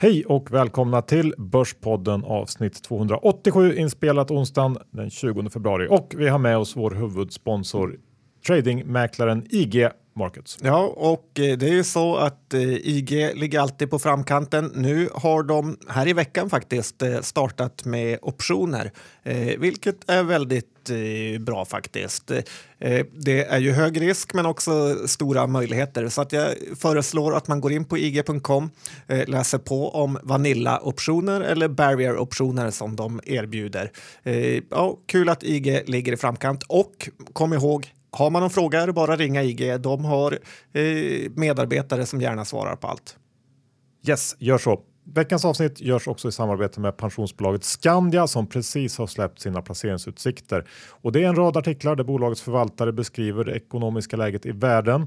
Hej och välkomna till Börspodden avsnitt 287 inspelat onsdagen den 20 februari. Och vi har med oss vår huvudsponsor tradingmäklaren IG Markets. Ja, och eh, det är ju så att eh, IG ligger alltid på framkanten. Nu har de här i veckan faktiskt eh, startat med optioner, vilket är väldigt bra faktiskt. Det är ju hög risk men också stora möjligheter så att jag föreslår att man går in på ig.com, läser på om Vanilla-optioner eller Barrier-optioner som de erbjuder. Ja, kul att IG ligger i framkant och kom ihåg har man någon fråga är det bara att ringa IG. De har eh, medarbetare som gärna svarar på allt. Yes, gör så. Veckans avsnitt görs också i samarbete med pensionsbolaget Skandia som precis har släppt sina placeringsutsikter. Och det är en rad artiklar där bolagets förvaltare beskriver det ekonomiska läget i världen.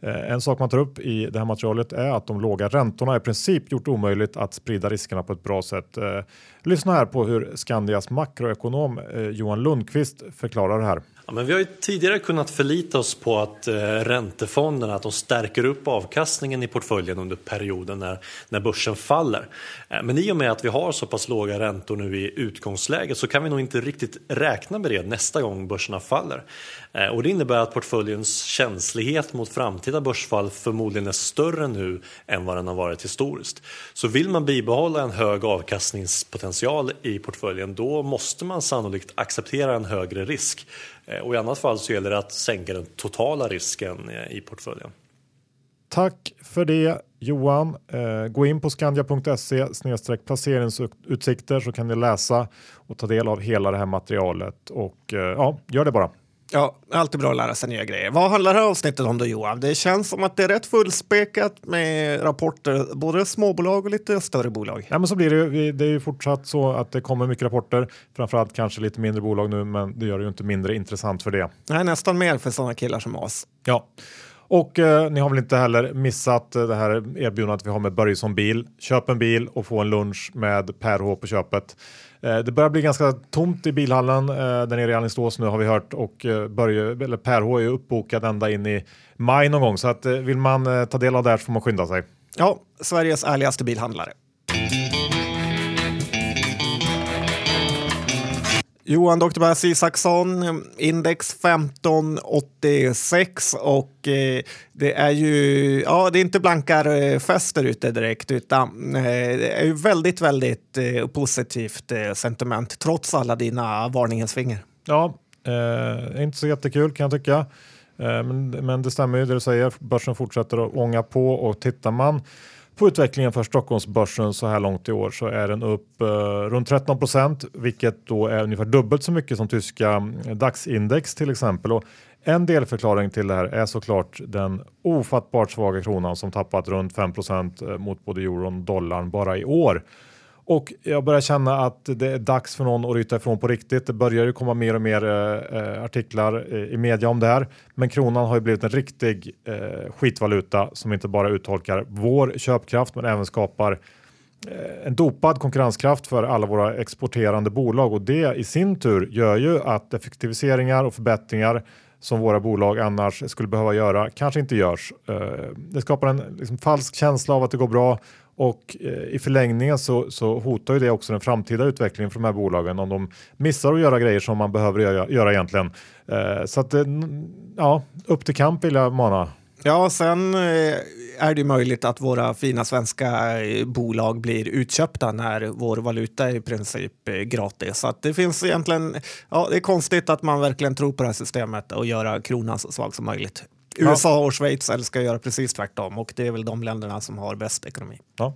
Eh, en sak man tar upp i det här materialet är att de låga räntorna i princip gjort omöjligt att sprida riskerna på ett bra sätt. Eh, lyssna här på hur Skandias makroekonom eh, Johan Lundqvist förklarar det här. Ja, men vi har ju tidigare kunnat förlita oss på att eh, räntefonderna att de stärker upp avkastningen i portföljen under perioden när, när börsen faller. Eh, men i och med att vi har så pass låga räntor nu i utgångsläget så kan vi nog inte riktigt räkna med det nästa gång börserna faller. Eh, och det innebär att portföljens känslighet mot framtida börsfall förmodligen är större nu än vad den har varit historiskt. Så vill man bibehålla en hög avkastningspotential i portföljen då måste man sannolikt acceptera en högre risk. Eh, och i annat fall så gäller det att sänka den totala risken eh, i portföljen. Tack för det Johan. Gå in på skandia.se placeringsutsikter så kan ni läsa och ta del av hela det här materialet och ja, gör det bara. Ja, alltid bra att lära sig nya grejer. Vad handlar det här avsnittet om då Johan? Det känns som att det är rätt fullspäckat med rapporter, både småbolag och lite större bolag. Ja, men så blir det Det är ju fortsatt så att det kommer mycket rapporter, framförallt kanske lite mindre bolag nu, men det gör det ju inte mindre intressant för det. Nej, nästan mer för sådana killar som oss. Ja. Och eh, ni har väl inte heller missat eh, det här erbjudandet vi har med Börjesson bil. Köp en bil och få en lunch med Per H på köpet. Eh, det börjar bli ganska tomt i bilhallen eh, där nere i Alingsås nu har vi hört och eh, Börje, eller Per H är uppbokad ända in i maj någon gång så att eh, vill man eh, ta del av det här så får man skynda sig. Ja, Sveriges ärligaste bilhandlare. Johan Dr. Bass Isaksson, index 1586 och eh, det är ju, ja det är inte blankarfest eh, där ute direkt utan eh, det är ju väldigt, väldigt eh, positivt eh, sentiment trots alla dina varningens finger. Ja, eh, inte så jättekul kan jag tycka. Eh, men, men det stämmer ju det du säger, börsen fortsätter att ånga på och tittar man på utvecklingen för Stockholmsbörsen så här långt i år så är den upp eh, runt 13 procent, vilket då är ungefär dubbelt så mycket som tyska eh, DAX-index till exempel. Och en delförklaring till det här är såklart den ofattbart svaga kronan som tappat runt 5 procent eh, mot både euron och dollarn bara i år. Och jag börjar känna att det är dags för någon att ryta ifrån på riktigt. Det börjar ju komma mer och mer eh, eh artiklar eh, i media om det här. Men kronan har ju blivit en riktig eh, skitvaluta som inte bara uttolkar vår köpkraft men även skapar eh, en dopad konkurrenskraft för alla våra exporterande bolag och det i sin tur gör ju att effektiviseringar och förbättringar som våra bolag annars skulle behöva göra kanske inte görs. Eh, det skapar en liksom, falsk känsla av att det går bra och eh, i förlängningen så, så hotar ju det också den framtida utvecklingen för de här bolagen om de missar att göra grejer som man behöver göra, göra egentligen. Eh, så att eh, ja, upp till kamp vill jag mana. Ja, sen är det möjligt att våra fina svenska bolag blir utköpta när vår valuta är i princip gratis. Så att det finns egentligen, ja, det är konstigt att man verkligen tror på det här systemet och göra kronan så svag som möjligt. USA och Schweiz älskar att göra precis tvärtom och det är väl de länderna som har bäst ekonomi. Ja.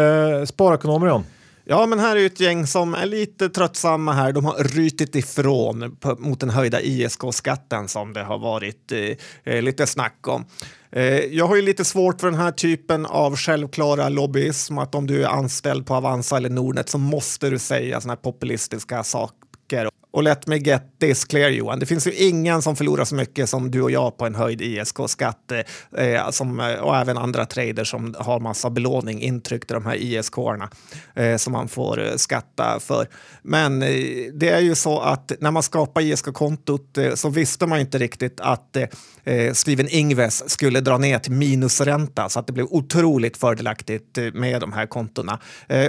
Eh, sparekonomer John. Ja, men här är ett gäng som är lite tröttsamma här. De har rytit ifrån mot den höjda ISK-skatten som det har varit eh, eh, lite snack om. Eh, jag har ju lite svårt för den här typen av självklara lobbyism, att om du är anställd på Avanza eller Nordnet så måste du säga såna här populistiska saker och let me get this clear Johan, det finns ju ingen som förlorar så mycket som du och jag på en höjd ISK-skatt eh, eh, som, eh, och även andra traders som har massa belåning intryckt i de här ISK-arna eh, som man får eh, skatta för. Men eh, det är ju så att när man skapar ISK-kontot eh, så visste man inte riktigt att eh, Steven Ingves skulle dra ner till minusränta så att det blev otroligt fördelaktigt med de här kontona.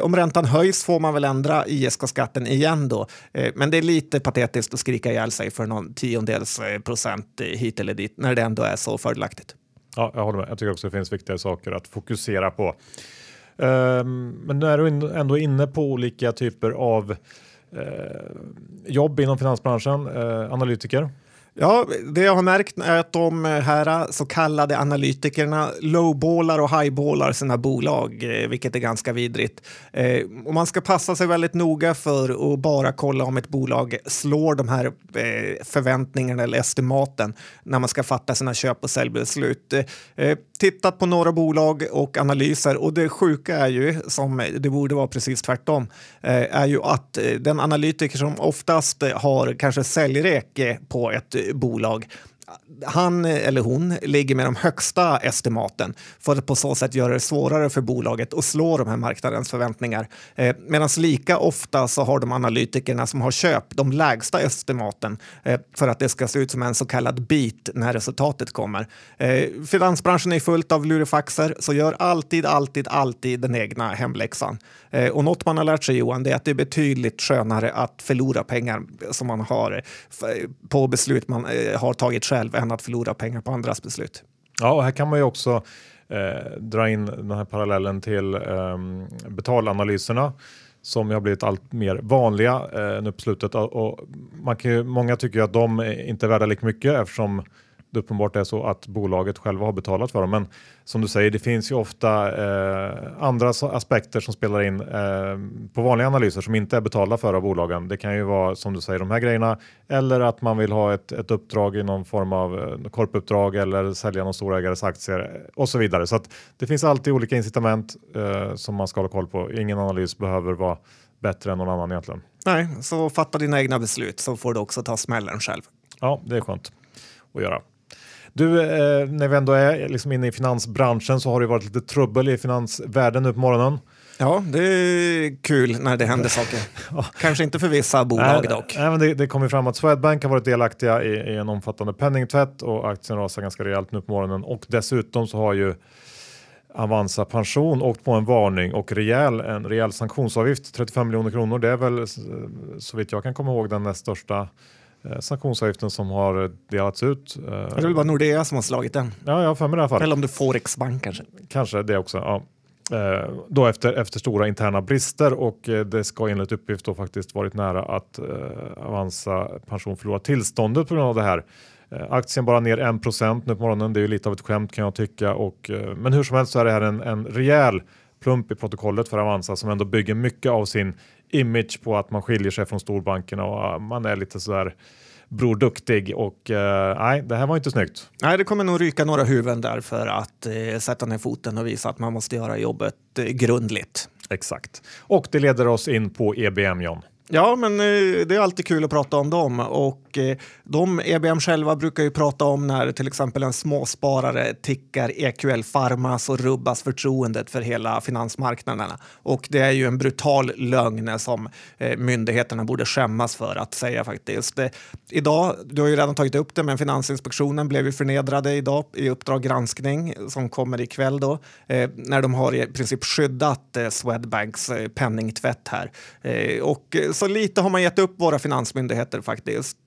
om räntan höjs får man väl ändra ISK-skatten igen då, men det är lite patetiskt att skrika ihjäl sig för någon tiondels eh, procent hit eller dit när det ändå är så fördelaktigt. Ja, jag håller med. Jag tycker också det finns viktiga saker att fokusera på. Um, men nu är du ändå inne på olika typer av uh, jobb inom finansbranschen, uh, analytiker. Ja, det jag har märkt är att de här så kallade analytikerna lowballar och highballar sina bolag, eh, vilket är ganska vidrigt. Eh, och man ska passa sig väldigt noga för att bara kolla om ett bolag slår de här eh, förväntningarna eller estimaten när man ska fatta sina köp och säljbeslut tittat på några bolag och analyser. Och det sjuka är ju, som det borde vara precis tvärtom, eh, är ju att eh, den analytiker som oftast har kanske säljrek på ett bolag han eller hon ligger med de högsta estimaten för att på så sätt göra det svårare för bolaget att slå de här marknadens förväntningar. Eh, Medan lika ofta så har de analytikerna som har köpt de lägsta estimaten eh, för att det ska se ut som en så kallad bit när resultatet kommer. Eh, finansbranschen är fullt av lurifaxer, så gör alltid, alltid, alltid den egna hemläxan. Eh, och något man har lärt sig Johan, det är att det är betydligt skönare att förlora pengar som man har eh, på beslut man eh, har tagit själv än att förlora pengar på andras beslut. Ja, och här kan man ju också eh, dra in den här parallellen till eh, betalanalyserna som har blivit allt mer vanliga eh, nu på slutet. Och man kan ju, många tycker att de inte är värda lika mycket eftersom det uppenbart är så att bolaget själva har betalat för dem. Men som du säger, det finns ju ofta eh, andra aspekter som spelar in eh, på vanliga analyser som inte är betalda för av bolagen. Det kan ju vara som du säger de här grejerna eller att man vill ha ett, ett uppdrag i någon form av eh, korpuppdrag eller sälja någon storägares aktier och så vidare. Så det finns alltid olika incitament eh, som man ska hålla koll på. Ingen analys behöver vara bättre än någon annan egentligen. Nej, så fatta dina egna beslut så får du också ta smällen själv. Ja, det är skönt att göra. Du, eh, när vi ändå är liksom inne i finansbranschen så har det varit lite trubbel i finansvärlden nu på morgonen. Ja, det är kul när det händer saker. Kanske inte för vissa bolag nej, dock. Nej, men det, det kom fram att Swedbank har varit delaktiga i, i en omfattande penningtvätt och aktien rasar ganska rejält nu på morgonen och dessutom så har ju Avanza Pension åkt på en varning och rejäl, en rejäl sanktionsavgift, 35 miljoner kronor. Det är väl så vitt jag kan komma ihåg den näst största Eh, sanktionsavgiften som har delats ut. Det är väl bara Nordea som har slagit den? Ja, jag har för mig det i alla fall. Eller om det är Forexbank kanske? Kanske det också. Ja. Eh, då efter, efter stora interna brister och eh, det ska enligt uppgift då faktiskt varit nära att Avanza pension förlorar tillståndet på grund av det här. Aktien bara ner 1% nu på morgonen. Det är ju lite av ett skämt kan jag tycka. Och, men hur som helst så är det här en, en rejäl plump i protokollet för Avanza som ändå bygger mycket av sin image på att man skiljer sig från storbankerna och man är lite sådär Bror Duktig och uh, nej, det här var inte snyggt. Nej, det kommer nog ryka några huvuden där för att uh, sätta ner foten och visa att man måste göra jobbet uh, grundligt. Exakt. Och det leder oss in på EBM John. Ja, men eh, det är alltid kul att prata om dem och eh, de EBM själva brukar ju prata om när till exempel en småsparare tickar EQL Pharma så rubbas förtroendet för hela finansmarknaderna. Och det är ju en brutal lögn som eh, myndigheterna borde skämmas för att säga faktiskt. Idag, du har ju redan tagit upp det, men Finansinspektionen blev ju förnedrade idag i Uppdrag granskning som kommer ikväll då, när de har i princip skyddat Swedbanks penningtvätt här. Och så lite har man gett upp våra finansmyndigheter faktiskt.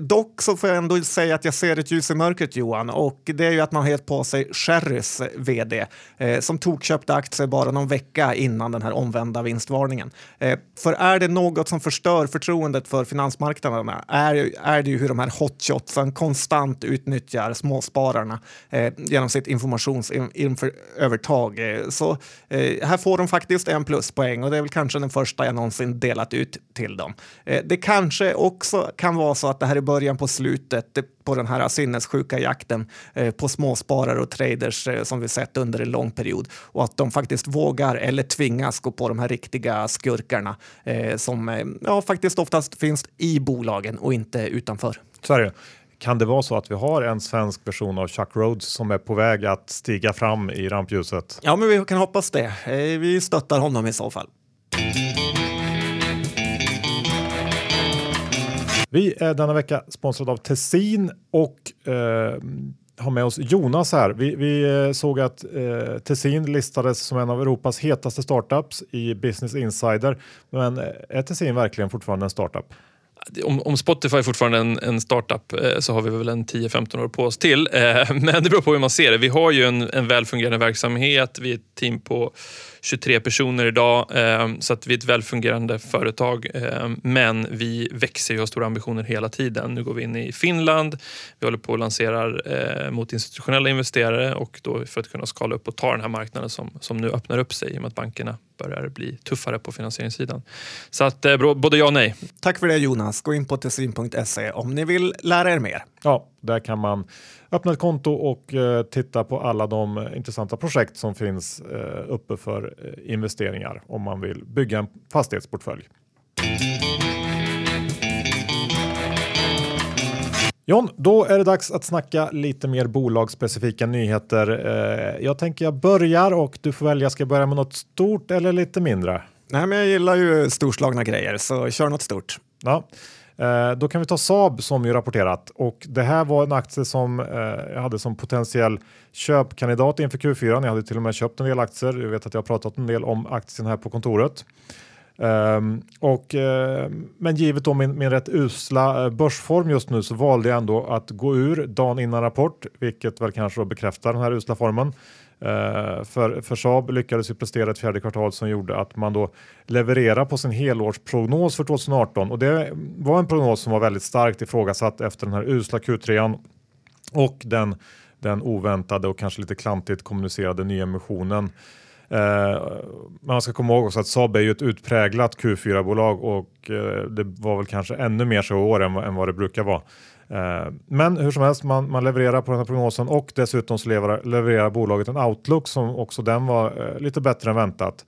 Dock så får jag ändå säga att jag ser ett ljus i mörkret Johan och det är ju att man har gett på sig Sherrys vd eh, som tokköpte aktier bara någon vecka innan den här omvända vinstvarningen. Eh, för är det något som förstör förtroendet för finansmarknaderna är, är det ju hur de här hotshotsen konstant utnyttjar småspararna eh, genom sitt informationsövertag. Eh, så eh, här får de faktiskt en pluspoäng och det är väl kanske den första jag någonsin delat ut ut till dem. Eh, det kanske också kan vara så att det här är början på slutet på den här sinnessjuka jakten eh, på småsparare och traders eh, som vi sett under en lång period och att de faktiskt vågar eller tvingas gå på de här riktiga skurkarna som ja, faktiskt oftast finns i bolagen och inte utanför. Så är det. Kan det vara så att vi har en svensk version av Chuck Rhodes som är på väg att stiga fram i rampljuset? Ja, men vi kan hoppas det. Vi stöttar honom i så fall. Vi är denna vecka sponsrade av Tessin och eh, har med oss Jonas här. Vi, vi eh, såg att eh, Tessin listades som en av Europas hetaste startups i Business Insider. Men eh, är Tessin verkligen fortfarande en startup? Om, om Spotify är fortfarande en, en startup eh, så har vi väl en 10-15 år på oss till. Eh, men det beror på hur man ser det. Vi har ju en, en välfungerande verksamhet. Vi är ett team på 23 personer idag, eh, så att vi är ett välfungerande företag. Eh, men vi växer och har stora ambitioner hela tiden. Nu går vi in i Finland. Vi håller på att lansera eh, mot institutionella investerare och då för att kunna skala upp och ta den här marknaden som, som nu öppnar upp sig i och med att bankerna börjar bli tuffare på finansieringssidan. Så att både ja och nej. Tack för det Jonas. Gå in på tessin.se om ni vill lära er mer. Ja, där kan man öppna ett konto och eh, titta på alla de intressanta projekt som finns eh, uppe för eh, investeringar om man vill bygga en fastighetsportfölj. John, då är det dags att snacka lite mer bolagsspecifika nyheter. Eh, jag tänker jag börjar och du får välja. Ska jag börja med något stort eller lite mindre? Nej, men jag gillar ju storslagna grejer, så kör något stort. Ja. Eh, då kan vi ta Saab som ju rapporterat och det här var en aktie som eh, jag hade som potentiell köpkandidat inför Q4. Jag hade till och med köpt en del aktier. Jag vet att jag har pratat en del om aktien här på kontoret. Um, och, uh, men givet då min, min rätt usla eh, börsform just nu så valde jag ändå att gå ur dagen innan rapport, vilket väl kanske bekräftar den här usla formen. Uh, för, för Saab lyckades ju prestera ett fjärde kvartal som gjorde att man då levererar på sin helårsprognos för 2018 och det var en prognos som var väldigt starkt ifrågasatt efter den här usla Q3 och den, den oväntade och kanske lite klantigt kommunicerade nyemissionen. Eh, man ska komma ihåg också att Saab är ju ett utpräglat Q4-bolag och eh, det var väl kanske ännu mer så i år än, än vad det brukar vara. Eh, men hur som helst, man, man levererar på den här prognosen och dessutom så levererar, levererar bolaget en outlook som också den var eh, lite bättre än väntat.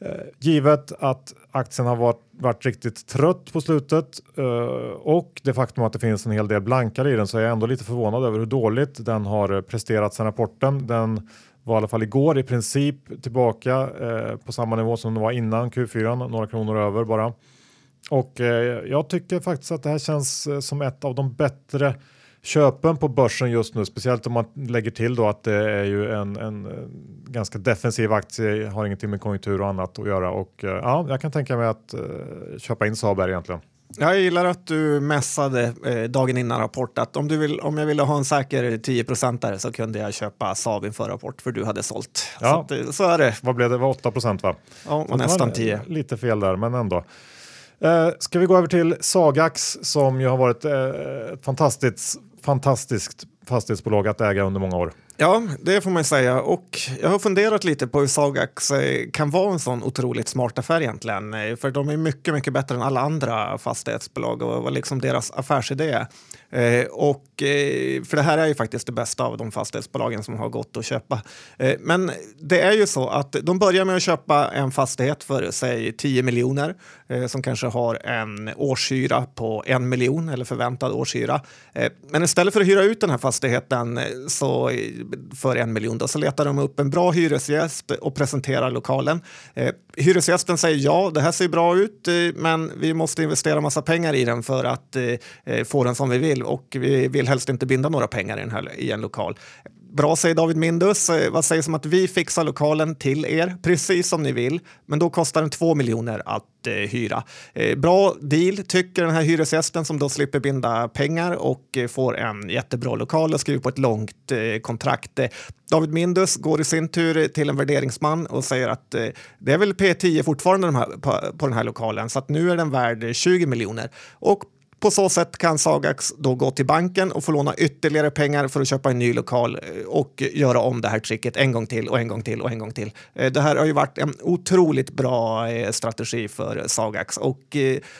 Eh, givet att aktien har varit, varit riktigt trött på slutet eh, och det faktum att det finns en hel del blankare i den så är jag ändå lite förvånad över hur dåligt den har eh, presterat sedan rapporten. Den var i alla fall igår i princip tillbaka eh, på samma nivå som den var innan Q4, några kronor över bara. Och jag tycker faktiskt att det här känns som ett av de bättre köpen på börsen just nu, speciellt om man lägger till då att det är ju en, en, en ganska defensiv aktie, har ingenting med konjunktur och annat att göra och eh, ja, jag kan tänka mig att uh, köpa in Saab här egentligen. Jag gillar att du mässade eh, dagen innan rapport att om, du vill, om jag ville ha en säker 10 där så kunde jag köpa Saab inför rapport för du hade sålt. Ja. Så, att, så är det. Vad blev det? det var 8 va? Ja, var nästan 10. Lite fel där, men ändå. Eh, ska vi gå över till Sagax som ju har varit eh, ett fantastiskt, fantastiskt fastighetsbolag att äga under många år. Ja, det får man säga. Och jag har funderat lite på hur Sagax kan vara en sån otroligt smart affär egentligen. Eh, för de är mycket, mycket bättre än alla andra fastighetsbolag och vad liksom deras affärsidé eh, och, eh, för det här är ju faktiskt det bästa av de fastighetsbolagen som har gått att köpa. Men det är ju så att de börjar med att köpa en fastighet för säg 10 miljoner som kanske har en årshyra på en miljon eller förväntad årshyra. Men istället för att hyra ut den här fastigheten så, för en miljon då, så letar de upp en bra hyresgäst och presenterar lokalen. Eh, hyresgästen säger ja, det här ser bra ut, eh, men vi måste investera massa pengar i den för att eh, få den som vi vill och vi vill helst inte binda några pengar i, den här, i en lokal. Bra, säger David Mindus. Eh, vad sägs om att vi fixar lokalen till er, precis som ni vill, men då kostar den 2 miljoner att eh, hyra. Eh, bra deal, tycker den här hyresgästen som då slipper binda pengar och eh, får en jättebra lokal och skriver på ett långt eh, kontrakt. Eh, David Mindus går i sin tur till en värderingsman och säger att eh, det är väl P10 fortfarande de här, på, på den här lokalen, så att nu är den värd 20 miljoner. Och på så sätt kan Sagax då gå till banken och få låna ytterligare pengar för att köpa en ny lokal eh, och göra om det här tricket en gång till och en gång till och en gång till. Eh, det här har ju varit en otroligt bra eh, strategi för Sagax och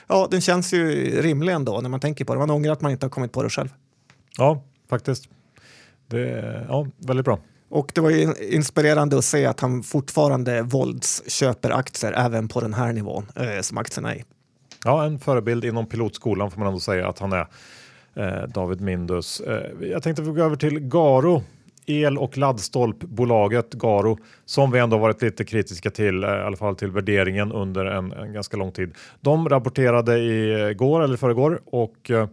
ja, den känns ju rimlig ändå när man tänker på det. Man ångrar att man inte har kommit på det själv. Ja, faktiskt. Det ja, väldigt bra. Och det var ju inspirerande att se att han fortfarande våldsköper aktier även på den här nivån eh, som aktierna är. Ja, en förebild inom pilotskolan får man ändå säga att han är. Eh, David Mindus. Eh, jag tänkte vi gå över till Garo el och laddstolpbolaget Garo som vi ändå varit lite kritiska till, eh, i alla fall till värderingen under en, en ganska lång tid. De rapporterade i eh, går eller förrgår och eh,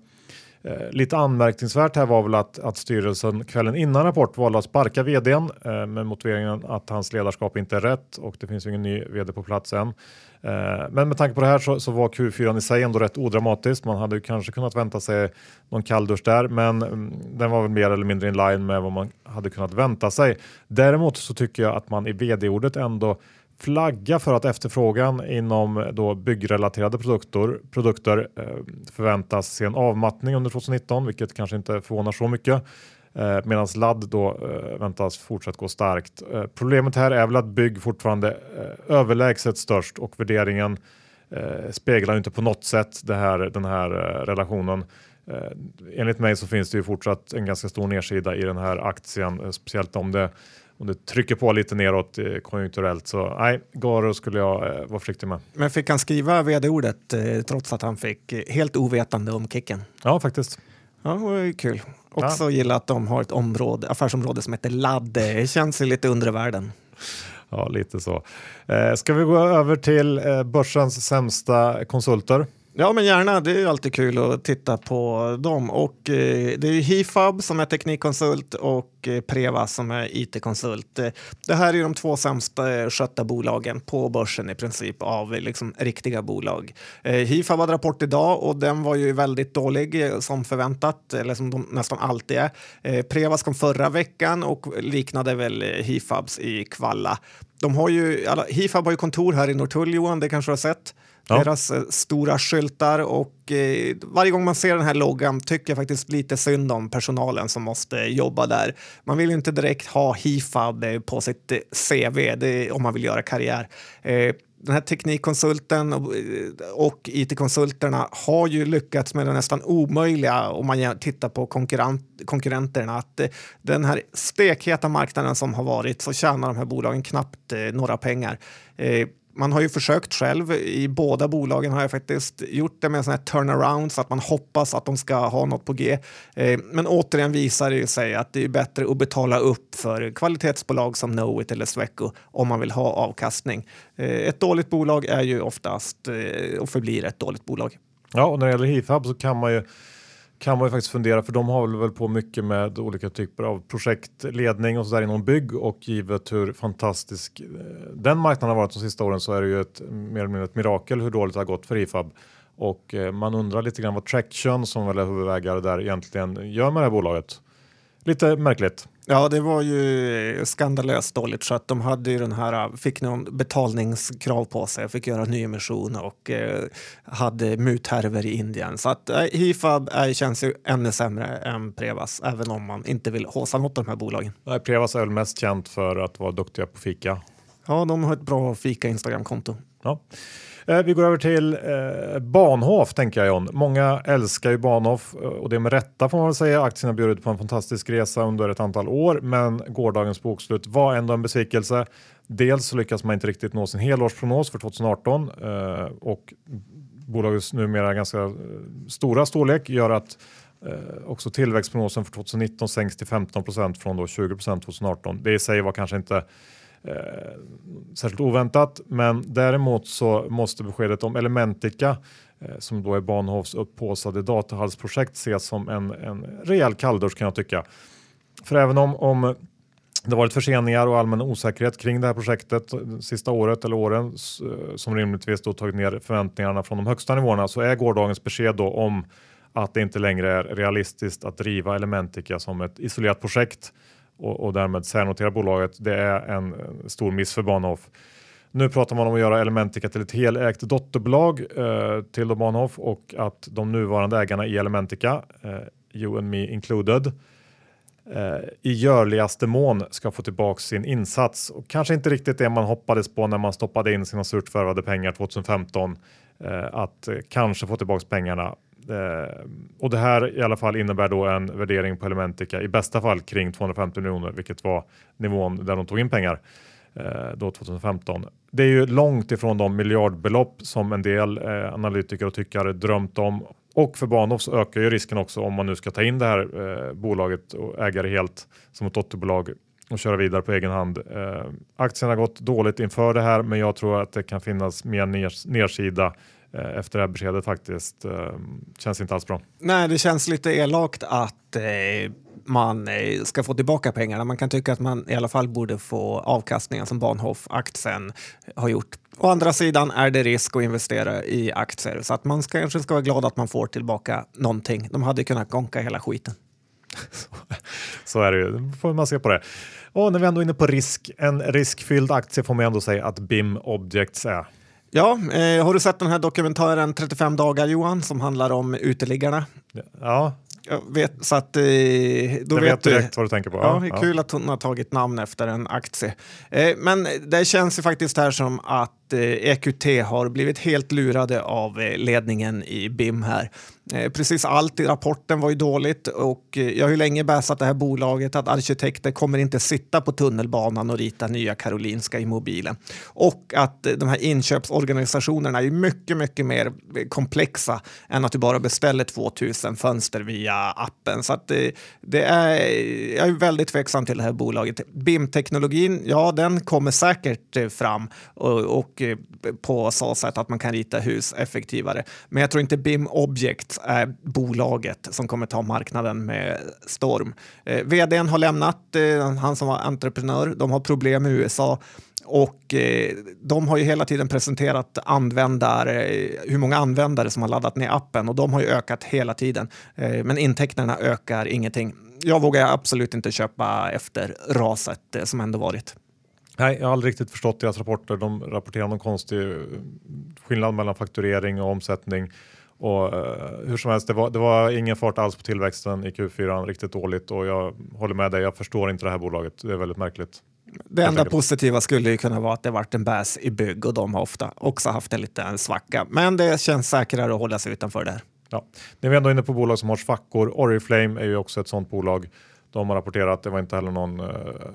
eh, lite anmärkningsvärt här var väl att, att styrelsen kvällen innan rapport valde att sparka vdn eh, med motiveringen att hans ledarskap inte är rätt och det finns ju ingen ny vd på plats än. Eh, men med tanke på det här så, så, var Q4 i sig ändå rätt odramatiskt. Man hade ju kanske kunnat vänta sig någon kalldusch där, men mm, den var väl mer eller mindre in line med vad man hade kunnat vänta sig. Däremot så tycker jag att man i vd-ordet ändå flagga för att efterfrågan inom då byggrelaterade produkter, produkter förväntas se en avmattning under 2019, vilket kanske inte förvånar så mycket. Eh, medan ladd då eh, väntas fortsatt gå starkt. Problemet här är väl att bygg fortfarande överlägset störst och värderingen speglar inte på något sätt det här, den här relationen. Enligt mig så finns det ju fortsatt en ganska stor nedsida i den här aktien, speciellt om det om det trycker på lite neråt konjunkturellt. Så nej, Garo skulle jag eh, vara försiktig med. Men fick han skriva vd-ordet eh, trots att han fick eh, helt ovetande om kicken? Ja, faktiskt. Ja, det var ju kul. Också ja. gilla att de har ett område, affärsområde som heter ladd. Det känns ju lite undre världen. Ja, lite så. Eh, ska vi gå över till eh, börsens sämsta konsulter? Ja, men gärna. Det är alltid kul att titta på dem. Och, eh, det är Hifab som är teknikkonsult och eh, Prevas som är it-konsult. Eh, det här är de två sämst eh, skötta bolagen på börsen i princip av eh, liksom, riktiga bolag. Eh, Hifab hade rapport idag och den var ju väldigt dålig som förväntat, eller som de nästan alltid är. Eh, Prevas kom förra veckan och liknade väl Hifabs i Kvalla. De har ju, alla, Hifab har ju kontor här i Norrtull, Johan, det kanske du har sett. Ja. Deras eh, stora skyltar och eh, varje gång man ser den här loggan tycker jag faktiskt lite synd om personalen som måste jobba där. Man vill ju inte direkt ha Hifab eh, på sitt eh, CV det, om man vill göra karriär. Eh, den här teknikkonsulten och, eh, och it-konsulterna har ju lyckats med det nästan omöjliga om man tittar på konkurrenterna. Att den här stekheta marknaden som har varit så tjänar de här bolagen knappt några pengar man har ju försökt själv. I båda bolagen har jag faktiskt gjort det med en sån här turnaround så att man hoppas att de ska ha något på G. Eh, men återigen visar det sig att det är bättre att betala upp för kvalitetsbolag som Knowit eller Sweco om man vill ha avkastning. Eh, ett dåligt bolag är ju oftast eh, och förblir ett dåligt bolag. Ja, och när det gäller Heathhub så kan man ju kan man ju faktiskt fundera för de har väl på mycket med olika typer av projektledning och så där inom bygg och givet hur fantastisk eh, den marknaden har varit de sista åren så är det ju ett mer eller mindre ett mirakel hur dåligt det har gått för IFAB och eh, man undrar lite grann vad Traction som väl är huvudägare där egentligen gör med det här bolaget. Lite märkligt. Ja, det var ju skandalöst dåligt skött. De hade ju den här, fick någon betalningskrav på sig, fick göra nyemission och eh, hade muthärvor i Indien. Så att eh, Hifab är, känns ju ännu sämre än Prevas, även om man inte vill håsa något av de här bolagen. Nej, Prevas är väl mest känt för att vara duktiga på fika. Ja, de har ett bra fika Instagramkonto. Ja. Eh, vi går över till eh, Bahnhof tänker jag John. Många älskar ju Bahnhof eh, och det med rätta får man väl säga. Aktien har bjudit på en fantastisk resa under ett antal år men gårdagens bokslut var ändå en besvikelse. Dels så lyckas man inte riktigt nå sin helårsprognos för 2018 eh, och bolagets numera ganska eh, stora storlek gör att eh, också tillväxtprognosen för 2019 sänks till 15% från då 20% 2018. Det i sig var kanske inte eh, särskilt oväntat. Men däremot så måste beskedet om Elementica eh, som då är Bahnhofs upphåsade datahallsprojekt ses som en, en rejäl kalldusch kan jag tycka. För även om, om det varit förseningar och allmän osäkerhet kring det här projektet eh, sista året eller åren eh, som rimligtvis då tagit ner förväntningarna från de högsta nivåerna så är gårdagens besked då om att det inte längre är realistiskt att driva Elementica som ett isolerat projekt och, och därmed särnotera bolaget. Det är en stor miss för Bahnhof. Nu pratar man om att göra Elementica till ett helägt dotterbolag eh, till Bahnhof och att de nuvarande ägarna i Elementica, eh, you and me included, eh, i görligaste mån ska få tillbaka sin insats och kanske inte riktigt det man hoppades på när man stoppade in sina surt förvärvade pengar 2015 eh, att eh, kanske få tillbaka pengarna. Eh, och det här i alla fall innebär då en värdering på Elementica i bästa fall kring 250 miljoner, vilket var nivån där de tog in pengar eh, då 2015. Det är ju långt ifrån de miljardbelopp som en del eh, analytiker och tyckare drömt om. Och för Bahnhof så ökar ju risken också om man nu ska ta in det här eh, bolaget och äga det helt som ett dotterbolag och köra vidare på egen hand. Eh, aktien har gått dåligt inför det här, men jag tror att det kan finnas mer ners nedsida eh, efter det här beskedet faktiskt. Eh, känns inte alls bra. Nej, det känns lite elakt att eh, man eh, ska få tillbaka pengarna. Man kan tycka att man i alla fall borde få avkastningen som Bahnhof-aktien har gjort. Å andra sidan är det risk att investera i aktier så att man ska, kanske ska vara glad att man får tillbaka någonting. De hade kunnat gonka hela skiten. Så är det ju, får man se på det. Och när vi ändå är inne på risk, en riskfylld aktie får man ändå säga att BIM Objects är. Ja, eh, har du sett den här dokumentären 35 dagar Johan som handlar om uteliggarna? Ja, Jag vet, så att, eh, då jag vet du. direkt vad du tänker på. Ja, det är kul att hon har tagit namn efter en aktie. Eh, men det känns ju faktiskt här som att eh, EQT har blivit helt lurade av eh, ledningen i BIM här. Eh, precis allt i rapporten var ju dåligt och eh, jag har ju länge bäsat det här bolaget att arkitekter kommer inte sitta på tunnelbanan och rita nya Karolinska i mobilen. Och att eh, de här inköpsorganisationerna är ju mycket, mycket mer komplexa än att du bara beställer 2000 fönster via appen. Så att det, det är, jag är väldigt tveksam till det här bolaget. BIM-teknologin, ja den kommer säkert fram och, och på så sätt att man kan rita hus effektivare. Men jag tror inte BIM Object är eh, bolaget som kommer ta marknaden med storm. Eh, vdn har lämnat, eh, han som var entreprenör, de har problem i USA. Och eh, de har ju hela tiden presenterat användare, eh, hur många användare som har laddat ner appen och de har ju ökat hela tiden. Eh, men intäkterna ökar ingenting. Jag vågar absolut inte köpa efter raset eh, som ändå varit. Nej, jag har aldrig riktigt förstått deras rapporter. De rapporterar någon konstig skillnad mellan fakturering och omsättning. Och eh, hur som helst, det var, det var ingen fart alls på tillväxten i Q4, riktigt dåligt och jag håller med dig. Jag förstår inte det här bolaget. Det är väldigt märkligt. Det enda positiva skulle ju kunna vara att det varit en bäs i bygg och de har ofta också haft en liten svacka. Men det känns säkrare att hålla sig utanför där. Ja. När vi ändå är inne på bolag som har svackor, Oriflame är ju också ett sådant bolag. De har rapporterat, det var inte heller någon eh,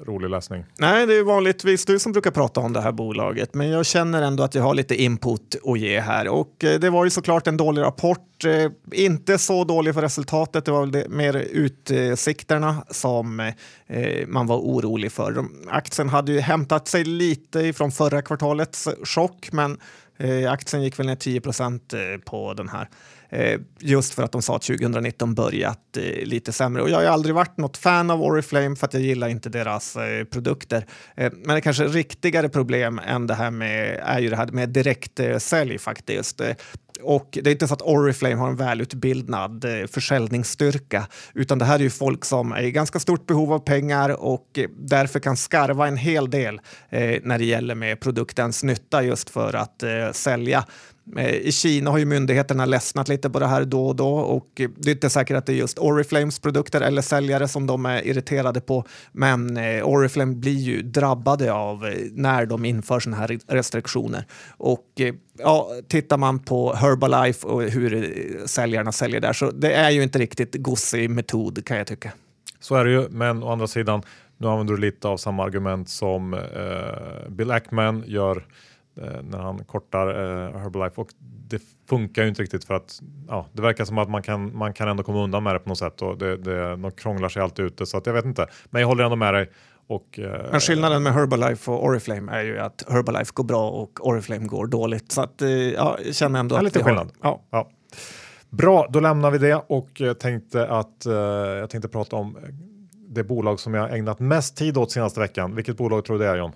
rolig läsning. Nej, det är vanligtvis du som brukar prata om det här bolaget, men jag känner ändå att jag har lite input att ge här. Och eh, det var ju såklart en dålig rapport. Eh, inte så dålig för resultatet, det var väl det, mer utsikterna som eh, man var orolig för. De, aktien hade ju hämtat sig lite från förra kvartalets chock, men eh, aktien gick väl ner 10 procent eh, på den här. Eh, just för att de sa att 2019 börjat eh, lite sämre. Och jag har aldrig varit något fan av Oriflame för att jag gillar inte deras eh, produkter. Men det kanske riktigare problem än det här med är ju det här med direktsälj faktiskt. Och det är inte så att Oriflame har en välutbildad eh, försäljningsstyrka, utan det här är ju folk som är i ganska stort behov av pengar och eh, därför kan skarva en hel del eh, när det gäller med produktens nytta just för att sälja. Eh, I Kina har ju myndigheterna ledsnat lite på det här då och då och det är inte säkert att det är just Oriflames produkter eller säljare som de är irriterade på. Men eh, Oriflame blir ju drabbade av eh, när de inför sådana här restriktioner. Och ja, tittar man på Herbalife och hur säljarna säljer där så det är ju inte riktigt gossig metod kan jag tycka. Så är det ju, men å andra sidan, nu använder du lite av samma argument som eh, Bill Ackman gör eh, när han kortar eh, Herbalife och det funkar ju inte riktigt för att ja, det verkar som att man kan, man kan ändå komma undan med det på något sätt och det, det, de krånglar sig alltid ute så att jag vet inte. Men jag håller ändå med dig. Och, eh, Men skillnaden med Herbalife och Oriflame är ju att Herbalife går bra och Oriflame går dåligt. Så att, eh, ja, jag känner ändå att lite vi har- skillnad. Ja. Ja. Bra, då lämnar vi det och eh, tänkte att eh, jag tänkte prata om det bolag som jag ägnat mest tid åt senaste veckan. Vilket bolag tror du det är John?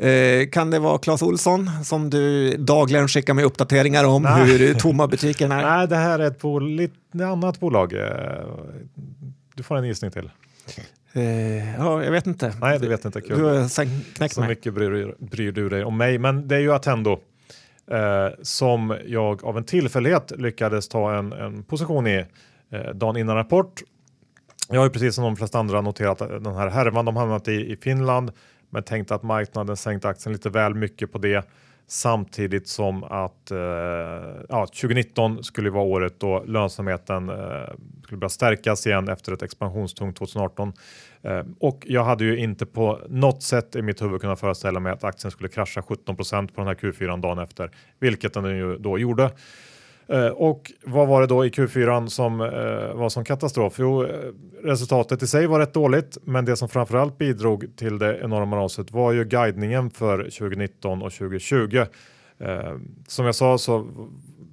Eh, kan det vara Clas Olsson som du dagligen skickar med uppdateringar om Nej. hur tomma butiken är? Nej, det här är ett bol annat bolag. Eh, Du får en gissning till. Eh, ja, jag vet inte. Nej, det vet inte. Kul. Du har knäckt Så mig. mycket bryr, bryr du dig om mig. Men det är ju Attendo eh, som jag av en tillfällighet lyckades ta en, en position i eh, dagen innan rapport. Jag har ju precis som de flesta andra noterat den här härvan de hamnat i i Finland men tänkte att marknaden sänkte aktien lite väl mycket på det samtidigt som att eh, ja, 2019 skulle vara året då lönsamheten eh, skulle börja stärkas igen efter ett expansionstungt 2018. Eh, och jag hade ju inte på något sätt i mitt huvud kunnat föreställa mig att aktien skulle krascha 17% på den här Q4 dagen efter, vilket den ju då gjorde. Eh, och vad var det då i Q4 som eh, var som katastrof? Jo, eh, resultatet i sig var rätt dåligt, men det som framförallt bidrog till det enorma raset var ju guidningen för 2019 och 2020. Eh, som jag sa så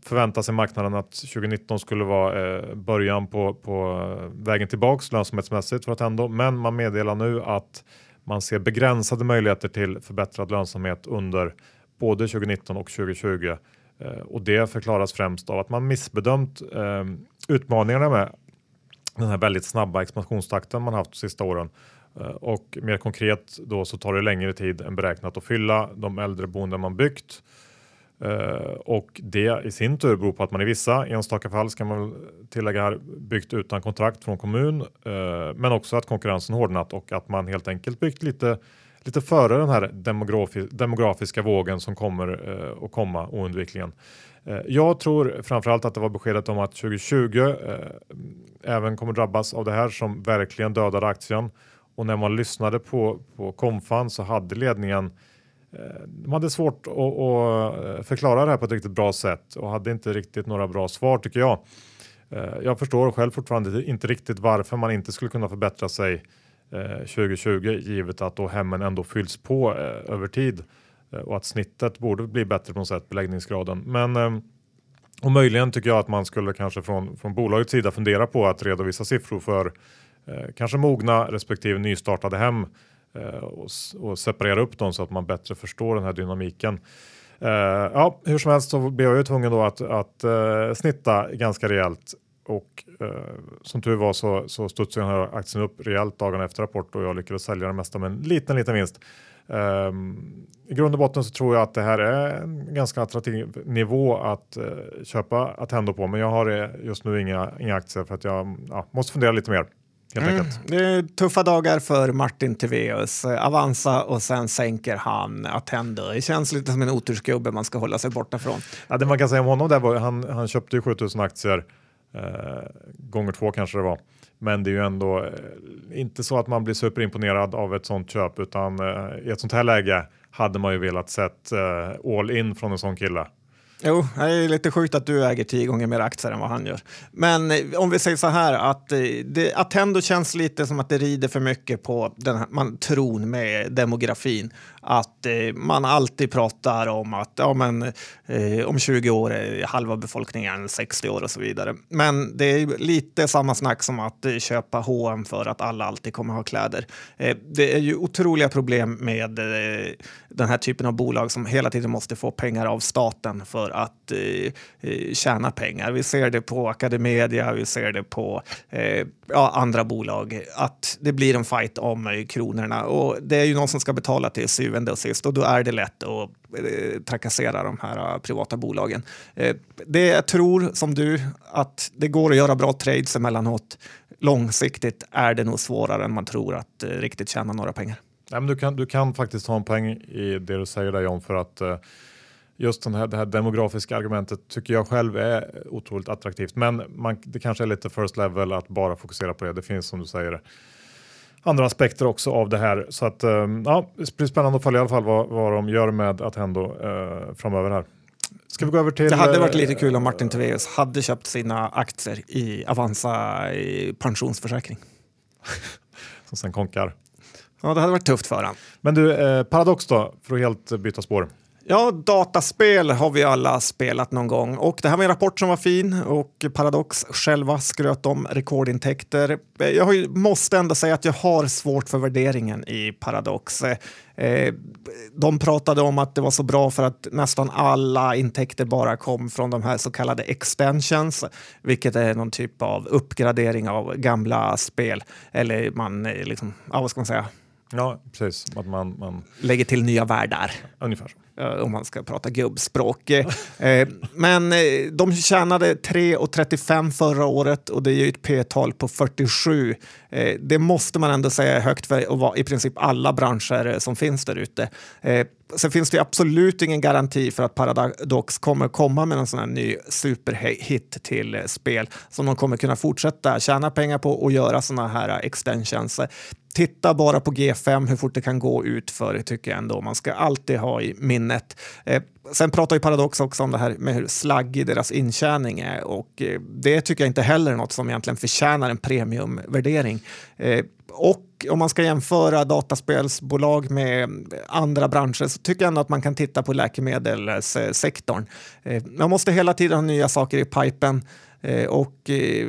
förväntar sig marknaden att 2019 skulle vara eh, början på, på eh, vägen tillbaks lönsamhetsmässigt för att ändå, men man meddelar nu att man ser begränsade möjligheter till förbättrad lönsamhet under både 2019 och 2020 Eh, och det förklaras främst av att man missbedömt eh, utmaningarna med den här väldigt snabba expansionstakten man haft de sista åren. Eh, och mer konkret då så tar det längre tid än beräknat att fylla de äldreboenden man byggt. Och det i sin tur beror på att man i vissa enstaka fall ska man tillägga här byggt utan kontrakt från kommun, men också att konkurrensen hårdnat och att man helt enkelt byggt lite lite före den här demografi demografiska vågen som kommer eh, att komma oundvikligen. Eh, jag tror framförallt att det var beskedet om att 2020 eh, även kommer drabbas av det här som verkligen dödade aktien. Och när man lyssnade på, på Komfan så hade ledningen eh, de hade svårt att, att, förklara det här på ett riktigt bra sätt och hade inte riktigt några bra svar tycker jag. Jag förstår själv fortfarande inte riktigt varför man inte skulle kunna förbättra sig Eh, 2020 givet att då hemmen ändå fylls på eh, över tid eh, och att snittet borde bli bättre på något sätt, beläggningsgraden. Men och möjligen tycker jag att man skulle kanske från, från bolagets sida fundera på att redovisa siffror för kanske mogna respektive nystartade hem och, och, separera upp dem så att man bättre förstår den här dynamiken. Uh, ja, hur som helst så blev jag ju tvungen då att, att uh, snitta ganska rejält och uh, som tur var så, så studsade den här aktien upp rejält dagen efter rapport och jag lyckades sälja det mesta med en liten, liten vinst. Um, I grund och botten så tror jag att det här är en ganska attraktiv nivå att köpa Attendo på, men jag har just nu inga, inga aktier för att jag ja, måste fundera lite mer. Mm. Det är tuffa dagar för Martin Tiveus. Avanza och sen sänker han Attendo. Det känns lite som en otursgubbe man ska hålla sig borta från. Ja, det man kan säga om honom där var han, han köpte ju 7000 aktier eh, gånger två kanske det var. Men det är ju ändå eh, inte så att man blir superimponerad av ett sånt köp utan eh, i ett sånt här läge hade man ju velat sett eh, all in från en sån kille. Jo, det är lite sjukt att du äger tio gånger mer aktier än vad han gör. Men eh, om vi säger så här att eh, det, Attendo känns lite som att det rider för mycket på den här, man, tron med demografin. Att eh, man alltid pratar om att ja, men, eh, om 20 år är halva befolkningen 60 år och så vidare. Men det är lite samma snack som att eh, köpa H&M för att alla alltid kommer ha kläder. Eh, det är ju otroliga problem med eh, den här typen av bolag som hela tiden måste få pengar av staten för att eh, eh, tjäna pengar. Vi ser det på Academedia, vi ser det på eh, ja, andra bolag, att det blir en fight om eh, kronorna. Och det är ju någon som ska betala till syvende och sist och då är det lätt att eh, trakassera de här eh, privata bolagen. Eh, det jag tror, som du, att det går att göra bra trades emellanåt. Långsiktigt är det nog svårare än man tror att riktigt tjäna några pengar. Nej, men du, kan, du kan faktiskt ha en poäng i det du säger där John för att just den här, det här demografiska argumentet tycker jag själv är otroligt attraktivt. Men man, det kanske är lite first level att bara fokusera på det. Det finns som du säger andra aspekter också av det här. Så att um, ja, det blir spännande att följa i alla fall vad, vad de gör med Attendo uh, framöver här. Ska vi gå över till... Det hade varit lite kul om Martin Tiveus hade köpt sina aktier i Avanza i pensionsförsäkring. Som sen konkar. Ja, det hade varit tufft för honom. Men du, eh, Paradox då, för att helt byta spår. Ja, dataspel har vi alla spelat någon gång och det här var en rapport som var fin och Paradox själva skröt om rekordintäkter. Jag måste ändå säga att jag har svårt för värderingen i Paradox. Eh, de pratade om att det var så bra för att nästan alla intäkter bara kom från de här så kallade extensions, vilket är någon typ av uppgradering av gamla spel. Eller man, eh, liksom, ja, vad ska man säga? Ja, precis. Att man, man... Lägger till nya världar. Ungefär så. Eh, om man ska prata gubbspråk. Eh, eh men eh, de tjänade 3,35 förra året och det är ju ett P-tal på 47. Det måste man ändå säga är högt för att vara i princip alla branscher som finns där ute. Sen finns det absolut ingen garanti för att Paradox kommer komma med en sån här ny superhit till spel som de kommer kunna fortsätta tjäna pengar på och göra såna här extensions. Titta bara på G5 hur fort det kan gå ut för tycker jag ändå. Man ska alltid ha i minnet. Eh, sen pratar ju Paradox också om det här med hur slaggig deras intjäning är och eh, det tycker jag inte heller är något som egentligen förtjänar en premiumvärdering. Eh, och om man ska jämföra dataspelsbolag med andra branscher så tycker jag ändå att man kan titta på läkemedelssektorn. Eh, man måste hela tiden ha nya saker i pipen eh, och eh,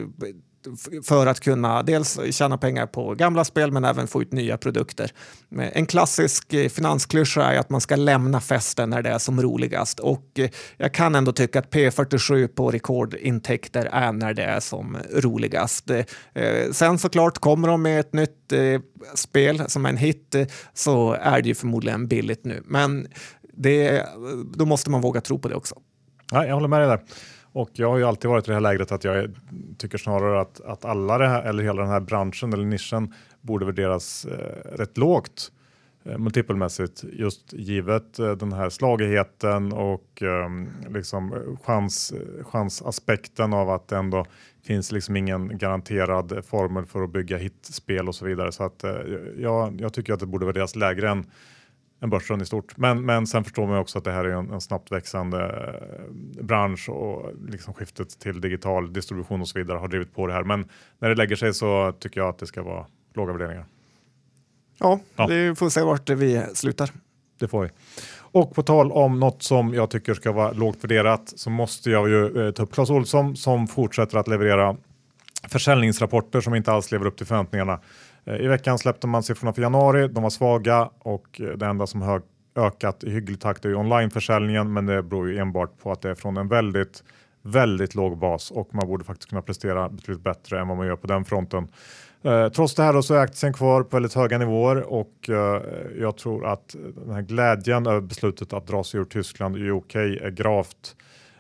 för att kunna dels tjäna pengar på gamla spel men även få ut nya produkter. Eh, en klassisk eh, finansklyscha är att man ska lämna festen när det är som roligast och eh, jag kan ändå tycka att P47 på rekordintäkter är när det är som roligast. Sen såklart kommer de med ett nytt spel som är en hit så är det ju förmodligen billigt nu men det, då måste man våga tro på det också. Ja, jag håller med dig där. Och jag har ju alltid varit i det här lägret att jag tycker snarare att, att alla det här, eller hela den här branschen eller nischen borde värderas eh, rätt lågt eh, multipelmässigt just givet eh, den här slagigheten och ehm, liksom, eh, liksom chans, eh, chansaspekten av att det ändå finns liksom ingen garanterad formel för att bygga hitspel och så vidare. Så att eh, jag, jag tycker att det borde värderas lägre än än börsen i stort. Men, men sen förstår man också att det här är en, en snabbt växande eh, bransch och liksom skiftet till digital distribution och så vidare har drivit på det här. Men när det lägger sig så tycker jag att det ska vara låga värderingar. Ja, ja. vi får se vart vi slutar. Det får vi. Och på tal om något som jag tycker ska vara lågt värderat så måste jag ju eh, ta upp Clas Olsson som fortsätter att leverera försäljningsrapporter som inte alls lever upp till förväntningarna. Eh, I veckan släppte man siffrorna för januari. De var svaga och eh, det enda som har ökat i hygglig takt är onlineförsäljningen, men det beror ju enbart på att det är från en väldigt, väldigt låg bas och man borde faktiskt kunna prestera betydligt bättre än vad man gör på den fronten. Eh, trots det här så är aktien kvar på väldigt höga nivåer och eh, jag tror att eh, den här glädjen över beslutet att dra sig ur Tyskland och UK är gravt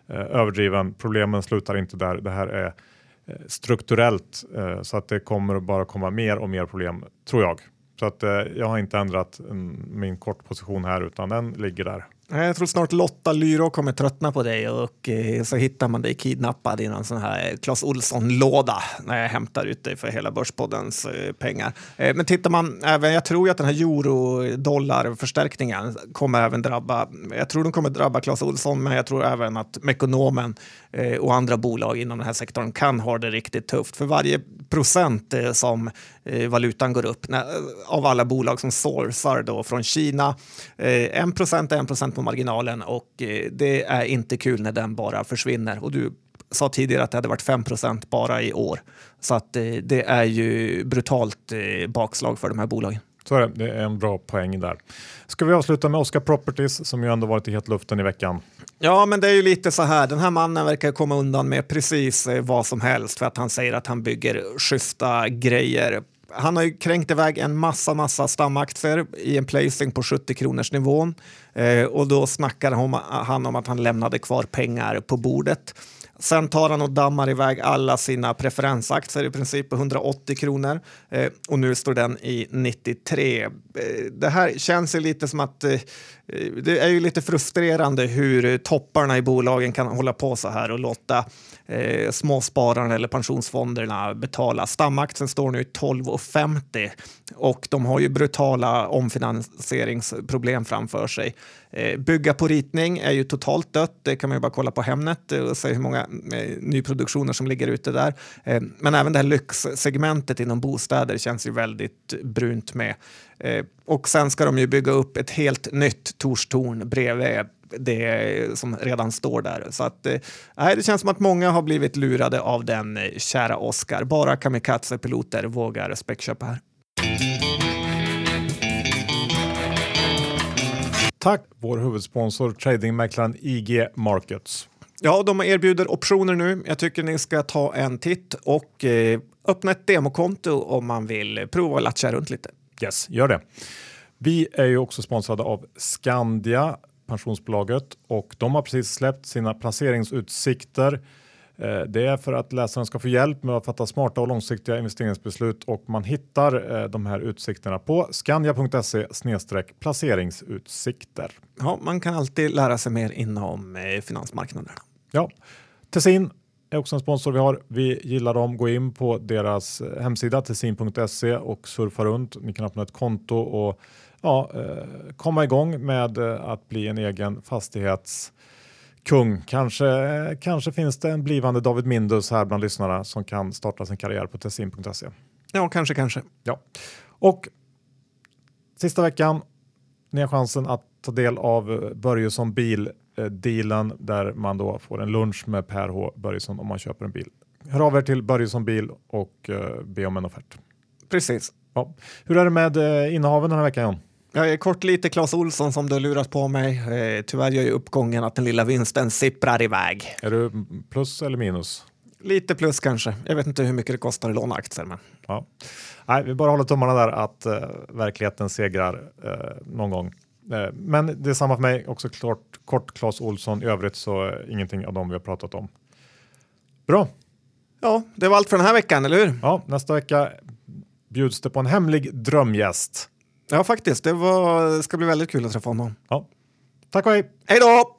eh, överdriven. Problemen slutar inte där. Det här är Eh, strukturellt eh, så att det kommer bara komma mer och mer problem tror jag. Så att eh, jag har inte ändrat mm, min kortposition här utan den ligger där. Jag tror snart Lotta Lyra kommer tröttna på dig och så hittar man dig kidnappad i någon sån här Clas Olsson-låda när jag hämtar ut dig för hela Börspoddens pengar. Men tittar man även, jag tror ju att den här euro-dollar-förstärkningen kommer även drabba, jag tror den kommer drabba Clas Olsson, men jag tror även att Mekonomen Eh, och andra bolag inom den här sektorn kan ha det riktigt tufft. För varje procent eh, som eh, valutan går upp av alla bolag som sourcar då från Kina, en procent är en procent på marginalen och det är inte kul när den bara försvinner. Och du sa tidigare att det hade varit 5% bara i år. Så att det är ju brutalt bakslag för de här bolagen. Så är det, det är en bra poäng där. Ska vi avsluta med Oscar Properties som ju ändå varit i hetluften i veckan? Ja, men det är ju lite så här. Den här mannen verkar komma undan med precis eh, vad som helst för att han säger att han bygger schyssta grejer han har ju kränkt iväg en massa, massa stamaktier i en placing på 70 kronors nivån eh, och då snackar han om att han lämnade kvar pengar på bordet. Sen tar han och dammar iväg alla sina preferensaktier i princip på 180 kronor eh, och nu står den i 93. Eh, det här känns ju lite som att eh, det är ju lite frustrerande hur topparna i bolagen kan hålla på så här och låta eh, småspararna eller pensionsfonderna betala. Stamaktien står nu i 12,50 och de har ju brutala omfinansieringsproblem framför sig. Eh, bygga på ritning är ju totalt dött. Det kan man ju bara kolla på Hemnet och se hur många eh, nyproduktioner som ligger ute där. Eh, men även det här lyxsegmentet inom bostäder känns ju väldigt brunt med. Eh, och sen ska de ju bygga upp ett helt nytt Torstorn bredvid det som redan står där. Så att, eh, det känns som att många har blivit lurade av den eh, kära Oscar. Bara kamikaze-piloter vågar späckköpa här. Tack vår huvudsponsor tradingmäklaren IG Markets. Ja, de erbjuder optioner nu. Jag tycker ni ska ta en titt och eh, öppna ett demokonto om man vill prova att latcha runt lite. Yes, gör det. Vi är ju också sponsrade av Skandia, pensionsbolaget, och de har precis släppt sina placeringsutsikter. Eh, det är för att läsaren ska få hjälp med att fatta smarta och långsiktiga investeringsbeslut och man hittar eh, de här utsikterna på skandia.se placeringsutsikter. Ja, man kan alltid lära sig mer inom eh, finansmarknaderna. Ja, Tessin är också en sponsor vi har. Vi gillar dem. Gå in på deras hemsida tessin.se och surfa runt. Ni kan öppna ett konto och ja, komma igång med att bli en egen fastighets kung. Kanske, kanske finns det en blivande David Mindus här bland lyssnarna som kan starta sin karriär på tessin.se. Ja, kanske, kanske. Ja. Och sista veckan, ni har chansen att ta del av Börjesson bil-dealen där man då får en lunch med Per H Börjesson om man köper en bil. Hör av er till Börjesson bil och be om en offert. Precis. Ja. Hur är det med innehaven den här veckan John? Jag är kort lite Clas Olsson som du lurat på mig. Eh, tyvärr gör ju uppgången att den lilla vinsten sipprar iväg. Är du plus eller minus? Lite plus kanske. Jag vet inte hur mycket det kostar att låna aktier. Men... Ja. Nej, vi bara håller tummarna där att uh, verkligheten segrar uh, någon gång. Uh, men det är samma för mig, också kort, kort Clas Olsson. I övrigt så ingenting av dem vi har pratat om. Bra. Ja, det var allt för den här veckan, eller hur? Ja, nästa vecka bjuds det på en hemlig drömgäst. Ja, faktiskt. Det var, ska bli väldigt kul att träffa honom. Ja. Tack och hej! Hej då!